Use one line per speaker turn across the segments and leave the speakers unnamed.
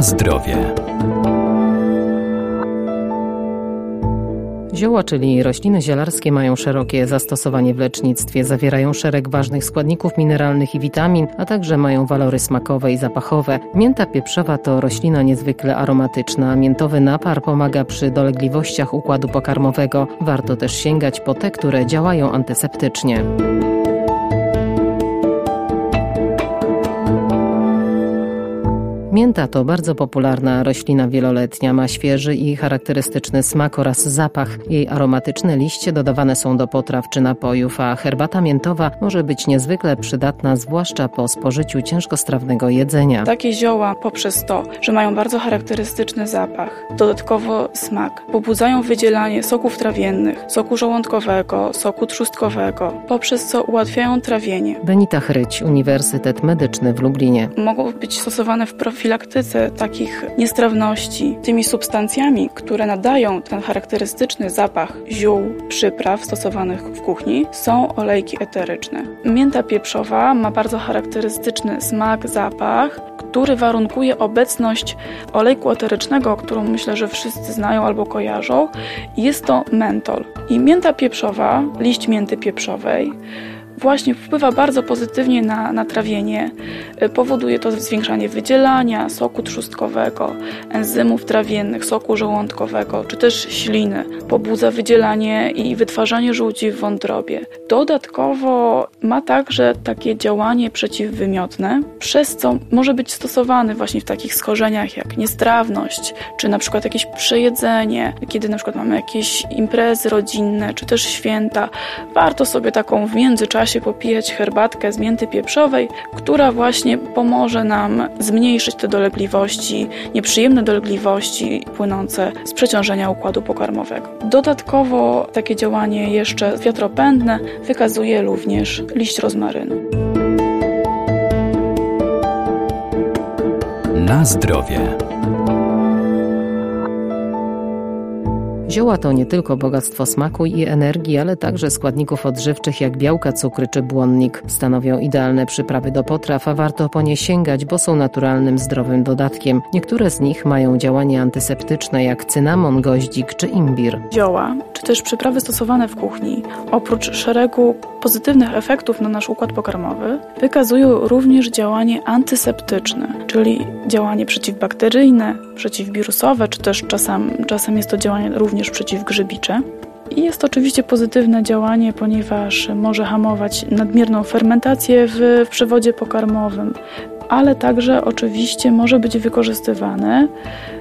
Zdrowie.
Zioła, czyli rośliny zielarskie, mają szerokie zastosowanie w lecznictwie. Zawierają szereg ważnych składników mineralnych i witamin, a także mają walory smakowe i zapachowe. Mięta pieprzowa to roślina niezwykle aromatyczna. Miętowy napar pomaga przy dolegliwościach układu pokarmowego. Warto też sięgać po te, które działają antyseptycznie. Mięta to bardzo popularna roślina wieloletnia, ma świeży i charakterystyczny smak oraz zapach. Jej aromatyczne liście dodawane są do potraw czy napojów, a herbata miętowa może być niezwykle przydatna, zwłaszcza po spożyciu ciężkostrawnego jedzenia.
Takie zioła poprzez to, że mają bardzo charakterystyczny zapach, dodatkowo smak, pobudzają wydzielanie soków trawiennych, soku żołądkowego, soku trzustkowego, poprzez co ułatwiają trawienie.
Benita Chryć, Uniwersytet Medyczny w Lublinie.
Mogą być stosowane w profilaktyce profilaktyce takich niestrawności tymi substancjami, które nadają ten charakterystyczny zapach ziół, przypraw stosowanych w kuchni, są olejki eteryczne. Mięta pieprzowa ma bardzo charakterystyczny smak, zapach, który warunkuje obecność olejku eterycznego, którą myślę, że wszyscy znają albo kojarzą. Jest to mentol. I mięta pieprzowa, liść mięty pieprzowej, właśnie wpływa bardzo pozytywnie na, na trawienie. Y, powoduje to zwiększanie wydzielania soku trzustkowego, enzymów trawiennych, soku żołądkowego, czy też śliny. Pobudza wydzielanie i wytwarzanie żółci w wątrobie. Dodatkowo ma także takie działanie przeciwwymiotne, przez co może być stosowany właśnie w takich schorzeniach jak niestrawność, czy na przykład jakieś przejedzenie, kiedy na przykład mamy jakieś imprezy rodzinne, czy też święta. Warto sobie taką w międzyczasie się popijać herbatkę z mięty pieprzowej, która właśnie pomoże nam zmniejszyć te dolegliwości, nieprzyjemne dolegliwości płynące z przeciążenia układu pokarmowego. Dodatkowo takie działanie jeszcze wiatropędne wykazuje również liść rozmarynu.
Na zdrowie.
Zioła to nie tylko bogactwo smaku i energii, ale także składników odżywczych jak białka, cukry czy błonnik. Stanowią idealne przyprawy do potraw, a warto po nie sięgać, bo są naturalnym, zdrowym dodatkiem. Niektóre z nich mają działanie antyseptyczne jak cynamon, goździk czy imbir.
Zioła, czy też przyprawy stosowane w kuchni, oprócz szeregu pozytywnych efektów na nasz układ pokarmowy, wykazują również działanie antyseptyczne, czyli działanie przeciwbakteryjne, przeciwwirusowe, czy też czasem, czasem jest to działanie również przeciwgrzybicze. I jest to oczywiście pozytywne działanie, ponieważ może hamować nadmierną fermentację w, w przewodzie pokarmowym, ale także oczywiście może być wykorzystywane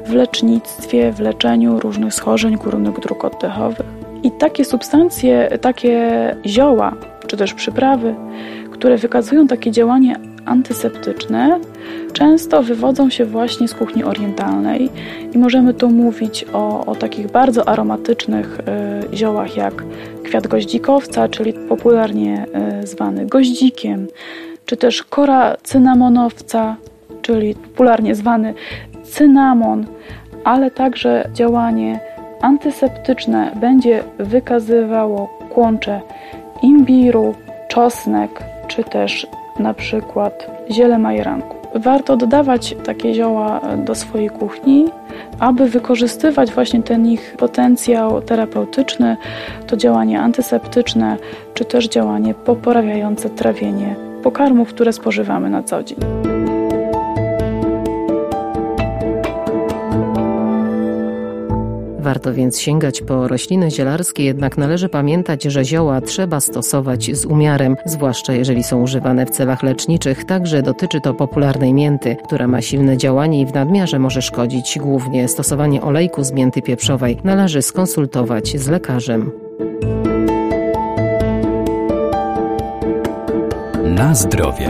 w lecznictwie, w leczeniu różnych schorzeń górnych dróg oddechowych. I takie substancje, takie zioła, czy też przyprawy, które wykazują takie działanie antyseptyczne, często wywodzą się właśnie z kuchni orientalnej i możemy tu mówić o, o takich bardzo aromatycznych y, ziołach jak kwiat goździkowca, czyli popularnie y, zwany goździkiem, czy też kora cynamonowca, czyli popularnie zwany cynamon, ale także działanie antyseptyczne będzie wykazywało kłącze imbiru, czosnek, czy też na przykład ziele majeranku. Warto dodawać takie zioła do swojej kuchni, aby wykorzystywać właśnie ten ich potencjał terapeutyczny, to działanie antyseptyczne, czy też działanie poprawiające trawienie pokarmów, które spożywamy na co dzień.
Warto więc sięgać po rośliny zielarskie, jednak należy pamiętać, że zioła trzeba stosować z umiarem, zwłaszcza jeżeli są używane w celach leczniczych. Także dotyczy to popularnej mięty, która ma silne działanie i w nadmiarze może szkodzić. Głównie stosowanie olejku z mięty pieprzowej należy skonsultować z lekarzem.
Na zdrowie.